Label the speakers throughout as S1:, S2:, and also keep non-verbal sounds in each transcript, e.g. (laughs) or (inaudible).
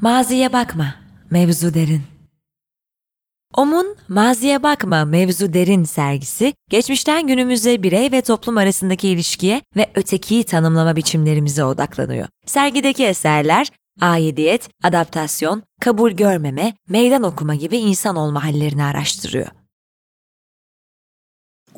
S1: Maziye bakma, mevzu derin. OM'un Maziye Bakma Mevzu Derin sergisi, geçmişten günümüze birey ve toplum arasındaki ilişkiye ve ötekiyi tanımlama biçimlerimize odaklanıyor. Sergideki eserler, aidiyet, adaptasyon, kabul görmeme, meydan okuma gibi insan olma hallerini araştırıyor.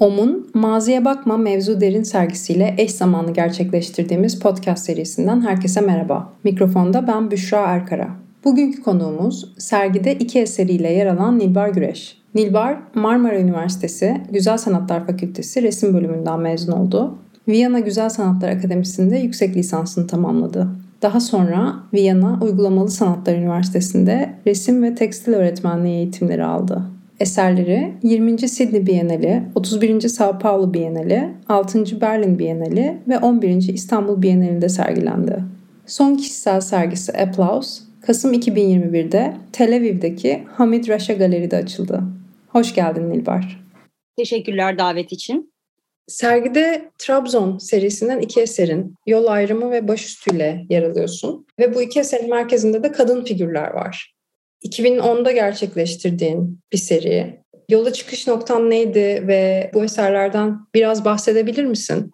S2: OM'un Maziye Bakma Mevzu Derin sergisiyle eş zamanlı gerçekleştirdiğimiz podcast serisinden herkese merhaba. Mikrofonda ben Büşra Erkara. Bugünkü konuğumuz sergide iki eseriyle yer alan Nilbar Güreş. Nilbar, Marmara Üniversitesi Güzel Sanatlar Fakültesi resim bölümünden mezun oldu. Viyana Güzel Sanatlar Akademisi'nde yüksek lisansını tamamladı. Daha sonra Viyana Uygulamalı Sanatlar Üniversitesi'nde resim ve tekstil öğretmenliği eğitimleri aldı. Eserleri 20. Sydney Bienali, 31. Sao Paulo Bienali, 6. Berlin Bienali ve 11. İstanbul Bienali'nde sergilendi. Son kişisel sergisi Applause, Kasım 2021'de Tel Aviv'deki Hamid Raşa Galeri'de açıldı. Hoş geldin Nilbar.
S3: Teşekkürler davet için.
S2: Sergide Trabzon serisinden iki eserin Yol Ayrımı ve Başüstüyle yer alıyorsun. Ve bu iki eserin merkezinde de kadın figürler var. 2010'da gerçekleştirdiğin bir seri. Yola çıkış noktan neydi ve bu eserlerden biraz bahsedebilir misin?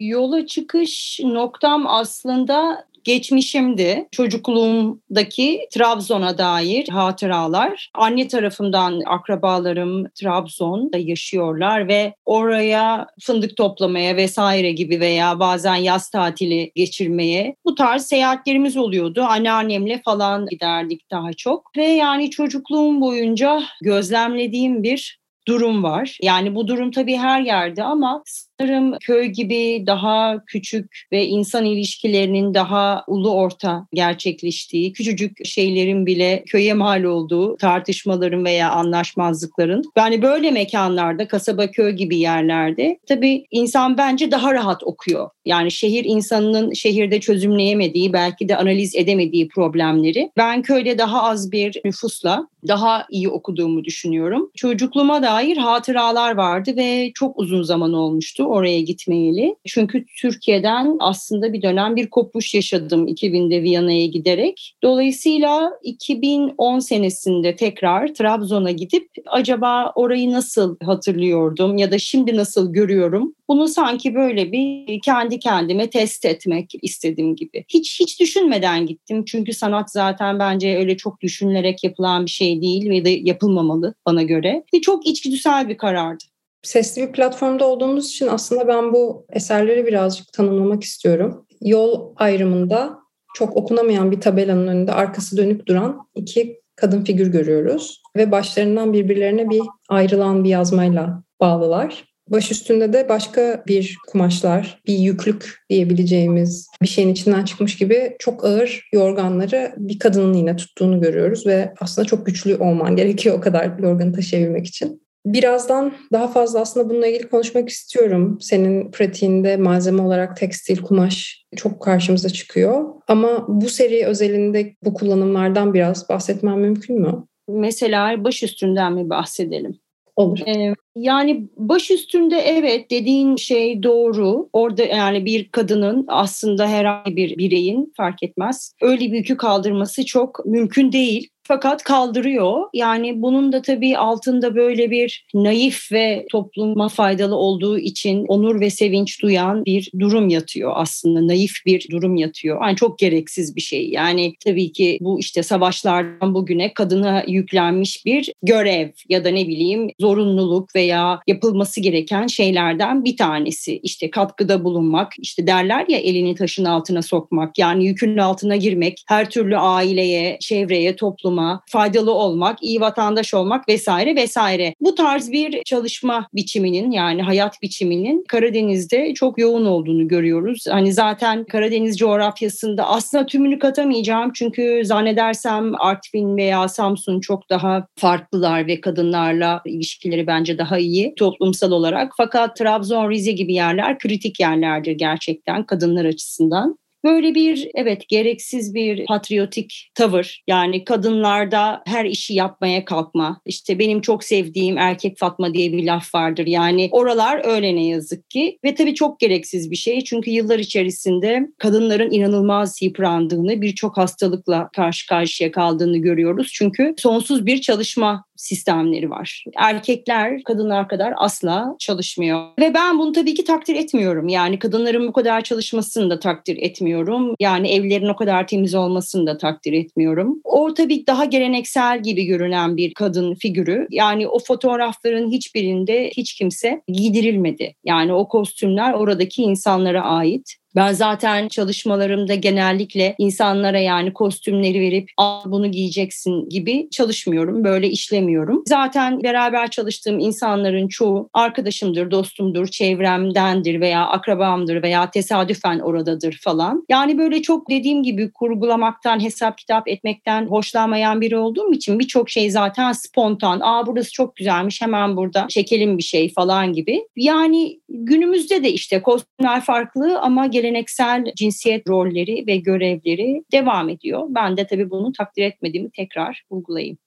S3: Yola çıkış noktam aslında geçmişimdi. Çocukluğumdaki Trabzon'a dair hatıralar. Anne tarafımdan akrabalarım Trabzon'da yaşıyorlar ve oraya fındık toplamaya vesaire gibi veya bazen yaz tatili geçirmeye bu tarz seyahatlerimiz oluyordu. Anneannemle falan giderdik daha çok. Ve yani çocukluğum boyunca gözlemlediğim bir durum var. Yani bu durum tabii her yerde ama sanırım köy gibi daha küçük ve insan ilişkilerinin daha ulu orta gerçekleştiği, küçücük şeylerin bile köye mal olduğu tartışmaların veya anlaşmazlıkların. Yani böyle mekanlarda, kasaba köy gibi yerlerde tabii insan bence daha rahat okuyor. Yani şehir insanının şehirde çözümleyemediği, belki de analiz edemediği problemleri ben köyde daha az bir nüfusla daha iyi okuduğumu düşünüyorum. Çocukluğuma dair hatıralar vardı ve çok uzun zaman olmuştu oraya gitmeyeli. Çünkü Türkiye'den aslında bir dönem bir kopuş yaşadım 2000'de Viyana'ya giderek. Dolayısıyla 2010 senesinde tekrar Trabzon'a gidip acaba orayı nasıl hatırlıyordum ya da şimdi nasıl görüyorum? Bunu sanki böyle bir kendi kendime test etmek istediğim gibi. Hiç hiç düşünmeden gittim. Çünkü sanat zaten bence öyle çok düşünülerek yapılan bir şey değil ve de yapılmamalı bana göre. Ve çok içgüdüsel bir karardı.
S2: Sesli bir platformda olduğumuz için aslında ben bu eserleri birazcık tanımlamak istiyorum. Yol ayrımında çok okunamayan bir tabelanın önünde arkası dönük duran iki kadın figür görüyoruz. Ve başlarından birbirlerine bir ayrılan bir yazmayla bağlılar. Baş üstünde de başka bir kumaşlar, bir yüklük diyebileceğimiz bir şeyin içinden çıkmış gibi çok ağır yorganları bir kadının yine tuttuğunu görüyoruz ve aslında çok güçlü olman gerekiyor o kadar yorganı taşıyabilmek için. Birazdan daha fazla aslında bununla ilgili konuşmak istiyorum. Senin pratiğinde malzeme olarak tekstil, kumaş çok karşımıza çıkıyor. Ama bu seri özelinde bu kullanımlardan biraz bahsetmem mümkün mü?
S3: Mesela baş üstünden mi bahsedelim?
S2: Olur.
S3: Ee, yani baş üstünde evet dediğin şey doğru. Orada yani bir kadının aslında herhangi bir bireyin fark etmez. Öyle bir yükü kaldırması çok mümkün değil fakat kaldırıyor. Yani bunun da tabii altında böyle bir naif ve topluma faydalı olduğu için onur ve sevinç duyan bir durum yatıyor aslında. Naif bir durum yatıyor. Yani çok gereksiz bir şey. Yani tabii ki bu işte savaşlardan bugüne kadına yüklenmiş bir görev ya da ne bileyim zorunluluk veya yapılması gereken şeylerden bir tanesi. İşte katkıda bulunmak, işte derler ya elini taşın altına sokmak, yani yükün altına girmek, her türlü aileye, çevreye, topluma topluma faydalı olmak, iyi vatandaş olmak vesaire vesaire. Bu tarz bir çalışma biçiminin yani hayat biçiminin Karadeniz'de çok yoğun olduğunu görüyoruz. Hani zaten Karadeniz coğrafyasında aslında tümünü katamayacağım çünkü zannedersem Artvin veya Samsun çok daha farklılar ve kadınlarla ilişkileri bence daha iyi toplumsal olarak. Fakat Trabzon, Rize gibi yerler kritik yerlerdir gerçekten kadınlar açısından. Böyle bir evet gereksiz bir patriotik tavır. Yani kadınlarda her işi yapmaya kalkma. İşte benim çok sevdiğim erkek Fatma diye bir laf vardır. Yani oralar öyle ne yazık ki. Ve tabii çok gereksiz bir şey. Çünkü yıllar içerisinde kadınların inanılmaz yıprandığını, birçok hastalıkla karşı karşıya kaldığını görüyoruz. Çünkü sonsuz bir çalışma sistemleri var. Erkekler kadınlar kadar asla çalışmıyor. Ve ben bunu tabii ki takdir etmiyorum. Yani kadınların bu kadar çalışmasını da takdir etmiyorum. Yani evlerin o kadar temiz olmasını da takdir etmiyorum. O tabii daha geleneksel gibi görünen bir kadın figürü. Yani o fotoğrafların hiçbirinde hiç kimse giydirilmedi. Yani o kostümler oradaki insanlara ait. Ben zaten çalışmalarımda genellikle insanlara yani kostümleri verip al bunu giyeceksin gibi çalışmıyorum. Böyle işlemiyorum. Zaten beraber çalıştığım insanların çoğu arkadaşımdır, dostumdur, çevremdendir veya akrabamdır veya tesadüfen oradadır falan. Yani böyle çok dediğim gibi kurgulamaktan, hesap kitap etmekten hoşlanmayan biri olduğum için birçok şey zaten spontan. Aa burası çok güzelmiş hemen burada çekelim bir şey falan gibi. Yani günümüzde de işte kostümler farklı ama geleneksel cinsiyet rolleri ve görevleri devam ediyor. Ben de tabii bunu takdir etmediğimi tekrar vurgulayayım.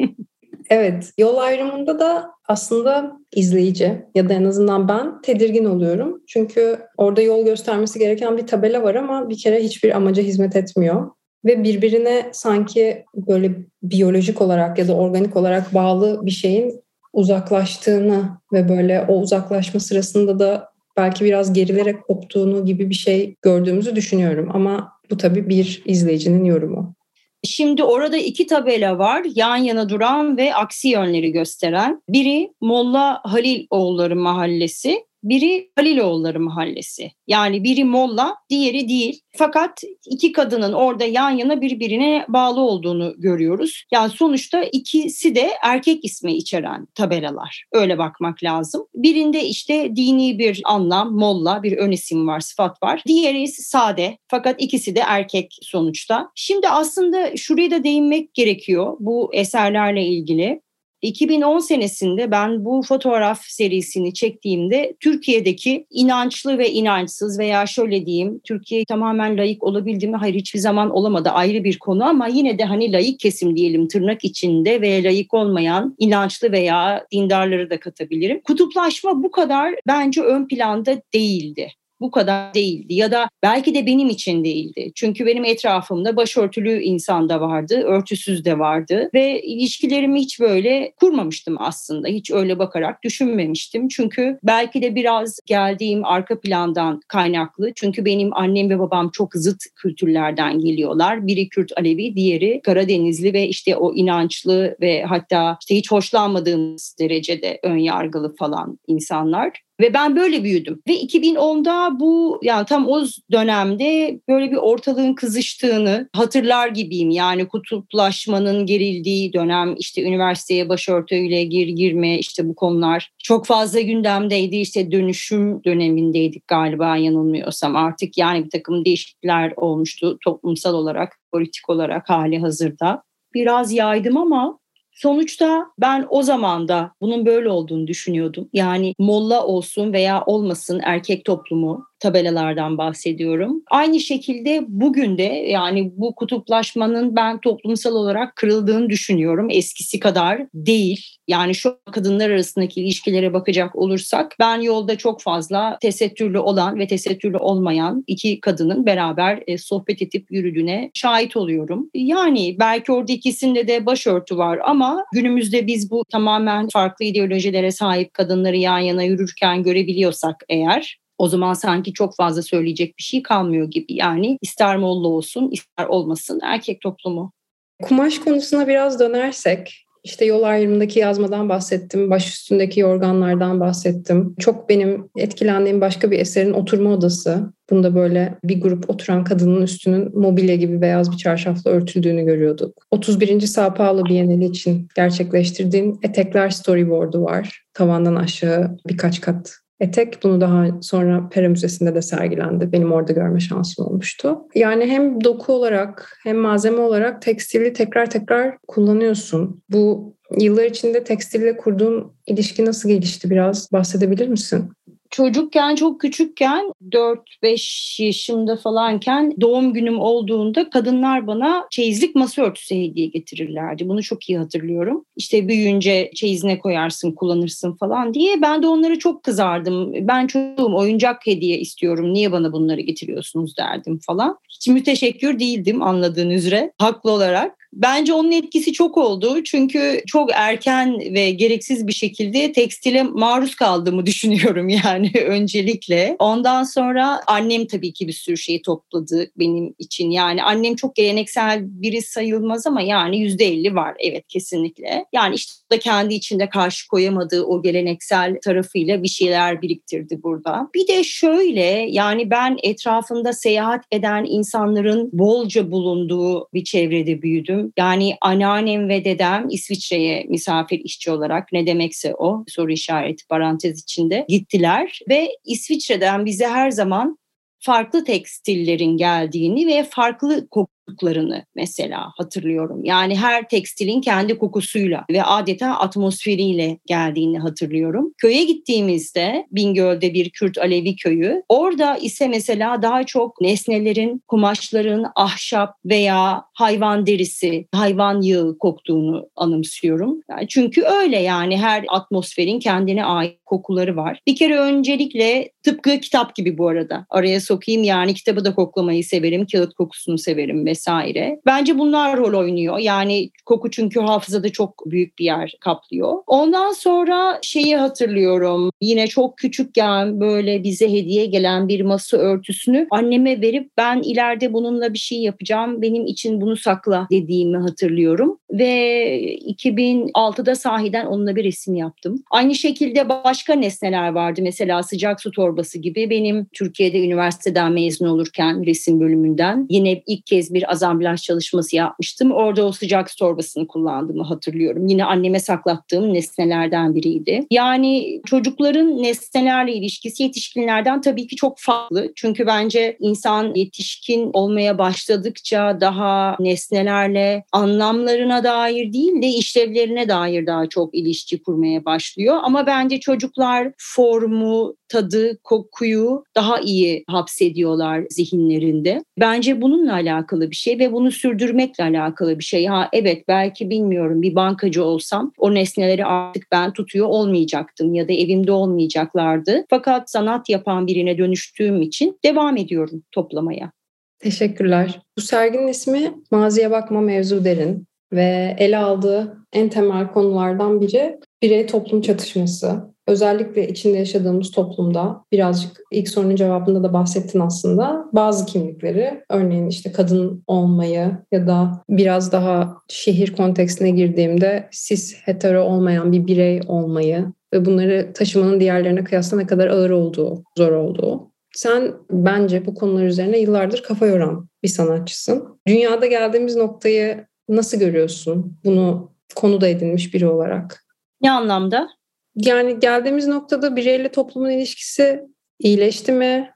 S3: (laughs)
S2: evet, yol ayrımında da aslında izleyici ya da en azından ben tedirgin oluyorum. Çünkü orada yol göstermesi gereken bir tabela var ama bir kere hiçbir amaca hizmet etmiyor. Ve birbirine sanki böyle biyolojik olarak ya da organik olarak bağlı bir şeyin uzaklaştığını ve böyle o uzaklaşma sırasında da belki biraz gerilerek koptuğunu gibi bir şey gördüğümüzü düşünüyorum. Ama bu tabii bir izleyicinin yorumu.
S3: Şimdi orada iki tabela var yan yana duran ve aksi yönleri gösteren. Biri Molla Halil Oğulları Mahallesi, biri Haliloğulları Mahallesi. Yani biri Molla, diğeri değil. Fakat iki kadının orada yan yana birbirine bağlı olduğunu görüyoruz. Yani sonuçta ikisi de erkek ismi içeren tabelalar. Öyle bakmak lazım. Birinde işte dini bir anlam, Molla, bir ön isim var, sıfat var. Diğeri sade fakat ikisi de erkek sonuçta. Şimdi aslında şuraya da değinmek gerekiyor bu eserlerle ilgili. 2010 senesinde ben bu fotoğraf serisini çektiğimde Türkiye'deki inançlı ve inançsız veya şöyle diyeyim Türkiye tamamen layık olabildi mi? Hayır hiçbir zaman olamadı ayrı bir konu ama yine de hani layık kesim diyelim tırnak içinde ve layık olmayan inançlı veya dindarları da katabilirim. Kutuplaşma bu kadar bence ön planda değildi bu kadar değildi ya da belki de benim için değildi. Çünkü benim etrafımda başörtülü insan da vardı, örtüsüz de vardı ve ilişkilerimi hiç böyle kurmamıştım aslında. Hiç öyle bakarak düşünmemiştim. Çünkü belki de biraz geldiğim arka plandan kaynaklı. Çünkü benim annem ve babam çok zıt kültürlerden geliyorlar. Biri Kürt Alevi, diğeri Karadenizli ve işte o inançlı ve hatta işte hiç hoşlanmadığımız derecede ön yargılı falan insanlar. Ve ben böyle büyüdüm. Ve 2010'da bu yani tam o dönemde böyle bir ortalığın kızıştığını hatırlar gibiyim. Yani kutuplaşmanın gerildiği dönem işte üniversiteye başörtüyle gir girme işte bu konular çok fazla gündemdeydi. İşte dönüşüm dönemindeydik galiba yanılmıyorsam. Artık yani bir takım değişiklikler olmuştu toplumsal olarak, politik olarak hali hazırda. Biraz yaydım ama Sonuçta ben o zaman da bunun böyle olduğunu düşünüyordum. Yani molla olsun veya olmasın erkek toplumu tabelalardan bahsediyorum. Aynı şekilde bugün de yani bu kutuplaşmanın ben toplumsal olarak kırıldığını düşünüyorum. Eskisi kadar değil. Yani şu kadınlar arasındaki ilişkilere bakacak olursak ben yolda çok fazla tesettürlü olan ve tesettürlü olmayan iki kadının beraber e, sohbet edip yürüdüğüne şahit oluyorum. Yani belki orada ikisinde de başörtü var ama günümüzde biz bu tamamen farklı ideolojilere sahip kadınları yan yana yürürken görebiliyorsak eğer o zaman sanki çok fazla söyleyecek bir şey kalmıyor gibi. Yani ister Molla olsun ister olmasın erkek toplumu.
S2: Kumaş konusuna biraz dönersek işte yol ayrımındaki yazmadan bahsettim, baş üstündeki organlardan bahsettim. Çok benim etkilendiğim başka bir eserin oturma odası. Bunda böyle bir grup oturan kadının üstünün mobilya gibi beyaz bir çarşafla örtüldüğünü görüyorduk. 31. Sao Paulo Bienali için gerçekleştirdiğin etekler storyboard'u var. Tavandan aşağı birkaç kat etek. Bunu daha sonra Pera Müzesi'nde de sergilendi. Benim orada görme şansım olmuştu. Yani hem doku olarak hem malzeme olarak tekstili tekrar tekrar kullanıyorsun. Bu yıllar içinde tekstille kurduğun ilişki nasıl gelişti biraz bahsedebilir misin?
S3: Çocukken çok küçükken 4-5 yaşımda falanken doğum günüm olduğunda kadınlar bana çeyizlik masa örtüsü hediye getirirlerdi. Bunu çok iyi hatırlıyorum. İşte büyüyünce çeyizine koyarsın kullanırsın falan diye. Ben de onlara çok kızardım. Ben çocuğum oyuncak hediye istiyorum. Niye bana bunları getiriyorsunuz derdim falan. Hiç müteşekkür değildim anladığın üzere. Haklı olarak. Bence onun etkisi çok oldu. Çünkü çok erken ve gereksiz bir şekilde tekstile maruz kaldığımı (laughs) düşünüyorum yani öncelikle. Ondan sonra annem tabii ki bir sürü şeyi topladı benim için. Yani annem çok geleneksel biri sayılmaz ama yani yüzde elli var evet kesinlikle. Yani işte da kendi içinde karşı koyamadığı o geleneksel tarafıyla bir şeyler biriktirdi burada. Bir de şöyle yani ben etrafında seyahat eden insanların bolca bulunduğu bir çevrede büyüdüm yani anneannem ve dedem İsviçre'ye misafir işçi olarak ne demekse o soru işareti parantez içinde gittiler ve İsviçre'den bize her zaman farklı tekstillerin geldiğini ve farklı koktuklarını mesela hatırlıyorum. Yani her tekstilin kendi kokusuyla ve adeta atmosferiyle geldiğini hatırlıyorum. Köye gittiğimizde Bingöl'de bir Kürt Alevi köyü. Orada ise mesela daha çok nesnelerin, kumaşların ahşap veya hayvan derisi, hayvan yağı koktuğunu anımsıyorum. Yani çünkü öyle yani her atmosferin kendine ait kokuları var. Bir kere öncelikle tıpkı kitap gibi bu arada. Araya sokayım yani kitabı da koklamayı severim, kağıt kokusunu severim vesaire. Bence bunlar rol oynuyor. Yani koku çünkü hafızada çok büyük bir yer kaplıyor. Ondan sonra şeyi hatırlıyorum. Yine çok küçükken böyle bize hediye gelen bir masa örtüsünü anneme verip ben ileride bununla bir şey yapacağım. Benim için bunu sakla dediğimi hatırlıyorum. Ve 2006'da sahiden onunla bir resim yaptım. Aynı şekilde başka nesneler vardı. Mesela sıcak su torbası gibi. Benim Türkiye'de üniversiteden mezun olurken resim bölümünden yine ilk kez bir azamblaj çalışması yapmıştım. Orada o sıcak su torbasını kullandığımı hatırlıyorum. Yine anneme saklattığım nesnelerden biriydi. Yani çocukların nesnelerle ilişkisi yetişkinlerden tabii ki çok farklı. Çünkü bence insan yetişkin olmaya başladıkça daha nesnelerle anlamlarına dair değil de işlevlerine dair daha çok ilişki kurmaya başlıyor. Ama bence çocuklar formu, tadı, kokuyu daha iyi hapsediyorlar zihinlerinde. Bence bununla alakalı bir şey ve bunu sürdürmekle alakalı bir şey. Ha evet belki bilmiyorum bir bankacı olsam o nesneleri artık ben tutuyor olmayacaktım ya da evimde olmayacaklardı. Fakat sanat yapan birine dönüştüğüm için devam ediyorum toplamaya.
S2: Teşekkürler. Bu serginin ismi Maziye Bakma Mevzu Derin ve ele aldığı en temel konulardan biri birey toplum çatışması. Özellikle içinde yaşadığımız toplumda birazcık ilk sorunun cevabında da bahsettin aslında. Bazı kimlikleri örneğin işte kadın olmayı ya da biraz daha şehir kontekstine girdiğimde sis hetero olmayan bir birey olmayı ve bunları taşımanın diğerlerine kıyasla ne kadar ağır olduğu, zor olduğu. Sen bence bu konular üzerine yıllardır kafa yoran bir sanatçısın. Dünyada geldiğimiz noktayı nasıl görüyorsun? Bunu konu da edinmiş biri olarak.
S3: Ne anlamda?
S2: Yani geldiğimiz noktada bireyle toplumun ilişkisi iyileşti mi?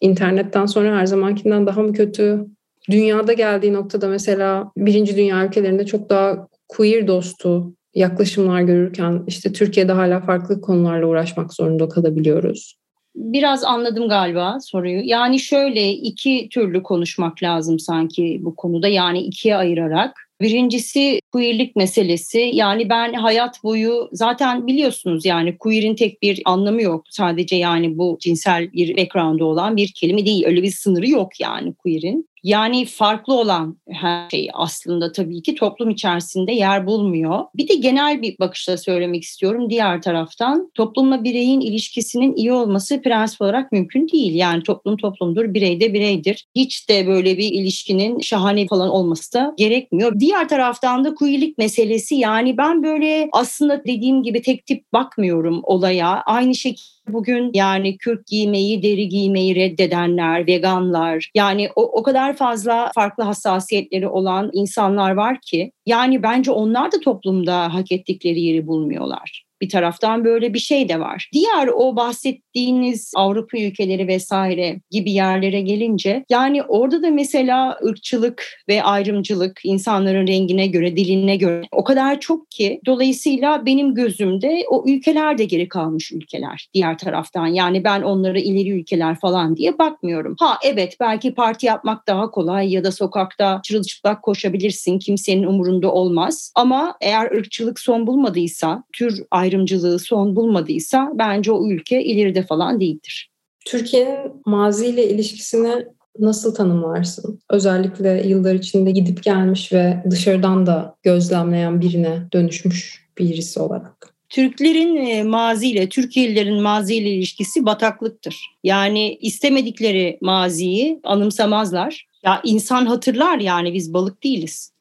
S2: İnternetten sonra her zamankinden daha mı kötü? Dünyada geldiği noktada mesela birinci dünya ülkelerinde çok daha queer dostu yaklaşımlar görürken işte Türkiye'de hala farklı konularla uğraşmak zorunda kalabiliyoruz.
S3: Biraz anladım galiba soruyu. Yani şöyle iki türlü konuşmak lazım sanki bu konuda. Yani ikiye ayırarak. Birincisi queerlik meselesi. Yani ben hayat boyu zaten biliyorsunuz yani queer'in tek bir anlamı yok. Sadece yani bu cinsel bir background'u olan bir kelime değil. Öyle bir sınırı yok yani queer'in. Yani farklı olan her şey aslında tabii ki toplum içerisinde yer bulmuyor. Bir de genel bir bakışla söylemek istiyorum. Diğer taraftan toplumla bireyin ilişkisinin iyi olması prensip olarak mümkün değil. Yani toplum toplumdur, birey de bireydir. Hiç de böyle bir ilişkinin şahane falan olması da gerekmiyor. Diğer taraftan da queerlik meselesi yani ben böyle aslında dediğim gibi tek tip bakmıyorum olaya. Aynı şekilde Bugün yani kürk giymeyi, deri giymeyi reddedenler, veganlar yani o, o kadar fazla farklı hassasiyetleri olan insanlar var ki yani bence onlar da toplumda hak ettikleri yeri bulmuyorlar Bir taraftan böyle bir şey de var. Diğer o bahsettiğiniz Avrupa ülkeleri vesaire gibi yerlere gelince yani orada da mesela ırkçılık ve ayrımcılık insanların rengine göre, diline göre o kadar çok ki dolayısıyla benim gözümde o ülkeler de geri kalmış ülkeler diğer taraftan. Yani ben onlara ileri ülkeler falan diye bakmıyorum. Ha evet belki parti yapmak daha kolay ya da sokakta çırılçıplak koşabilirsin kimsenin umurunda olmaz. Ama eğer ırkçılık son bulmadıysa, tür ayrımcılığı son bulmadıysa bence o ülke ileride falan değildir.
S2: Türkiye'nin maziyle ilişkisini nasıl tanımlarsın? Özellikle yıllar içinde gidip gelmiş ve dışarıdan da gözlemleyen birine dönüşmüş birisi olarak.
S3: Türklerin e, maziyle, Türkiye'lilerin maziyle ilişkisi bataklıktır. Yani istemedikleri maziyi anımsamazlar. Ya insan hatırlar yani biz balık değiliz.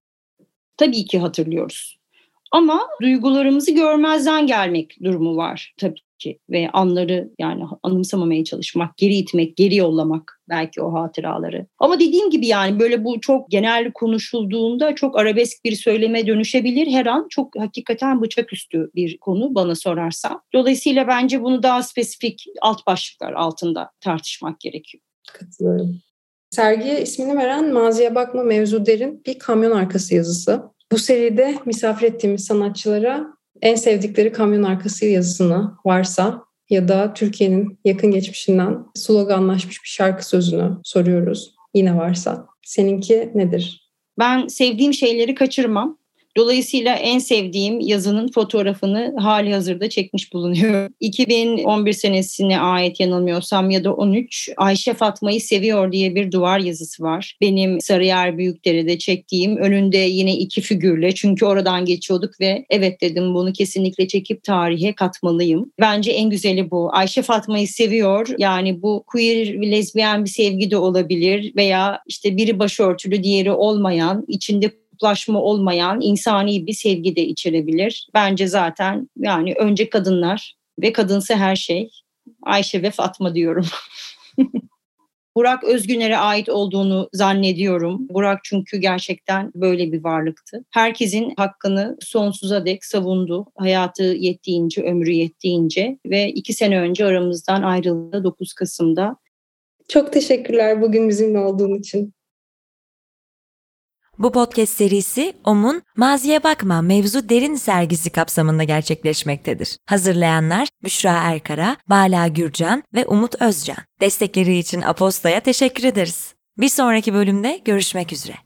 S3: Tabii ki hatırlıyoruz. Ama duygularımızı görmezden gelmek durumu var tabii ki ve anları yani anımsamamaya çalışmak, geri itmek, geri yollamak belki o hatıraları. Ama dediğim gibi yani böyle bu çok genel konuşulduğunda çok arabesk bir söyleme dönüşebilir. Her an çok hakikaten bıçaküstü bir konu bana sorarsa. Dolayısıyla bence bunu daha spesifik alt başlıklar altında tartışmak gerekiyor.
S2: Katılıyorum. Sergiye ismini veren Maziye Bakma Mevzu Derin bir kamyon arkası yazısı. Bu seride misafir ettiğimiz sanatçılara en sevdikleri kamyon arkası yazısını varsa ya da Türkiye'nin yakın geçmişinden sloganlaşmış bir şarkı sözünü soruyoruz. Yine varsa. Seninki nedir?
S3: Ben sevdiğim şeyleri kaçırmam. Dolayısıyla en sevdiğim yazının fotoğrafını hali hazırda çekmiş bulunuyor. 2011 (laughs) senesine ait yanılmıyorsam ya da 13 Ayşe Fatma'yı seviyor diye bir duvar yazısı var. Benim Sarıyer Büyükdere'de çektiğim önünde yine iki figürle çünkü oradan geçiyorduk ve evet dedim bunu kesinlikle çekip tarihe katmalıyım. Bence en güzeli bu. Ayşe Fatma'yı seviyor yani bu queer lezbiyen bir sevgi de olabilir veya işte biri başörtülü diğeri olmayan içinde kutuplaşma olmayan insani bir sevgi de içerebilir. Bence zaten yani önce kadınlar ve kadınsı her şey. Ayşe ve Fatma diyorum. (laughs) Burak Özgüner'e ait olduğunu zannediyorum. Burak çünkü gerçekten böyle bir varlıktı. Herkesin hakkını sonsuza dek savundu. Hayatı yettiğince, ömrü yettiğince ve iki sene önce aramızdan ayrıldı 9 Kasım'da.
S2: Çok teşekkürler bugün bizimle olduğun için.
S1: Bu podcast serisi OM'un Maziye Bakma Mevzu Derin sergisi kapsamında gerçekleşmektedir. Hazırlayanlar Büşra Erkara, Bala Gürcan ve Umut Özcan. Destekleri için Aposta'ya teşekkür ederiz. Bir sonraki bölümde görüşmek üzere.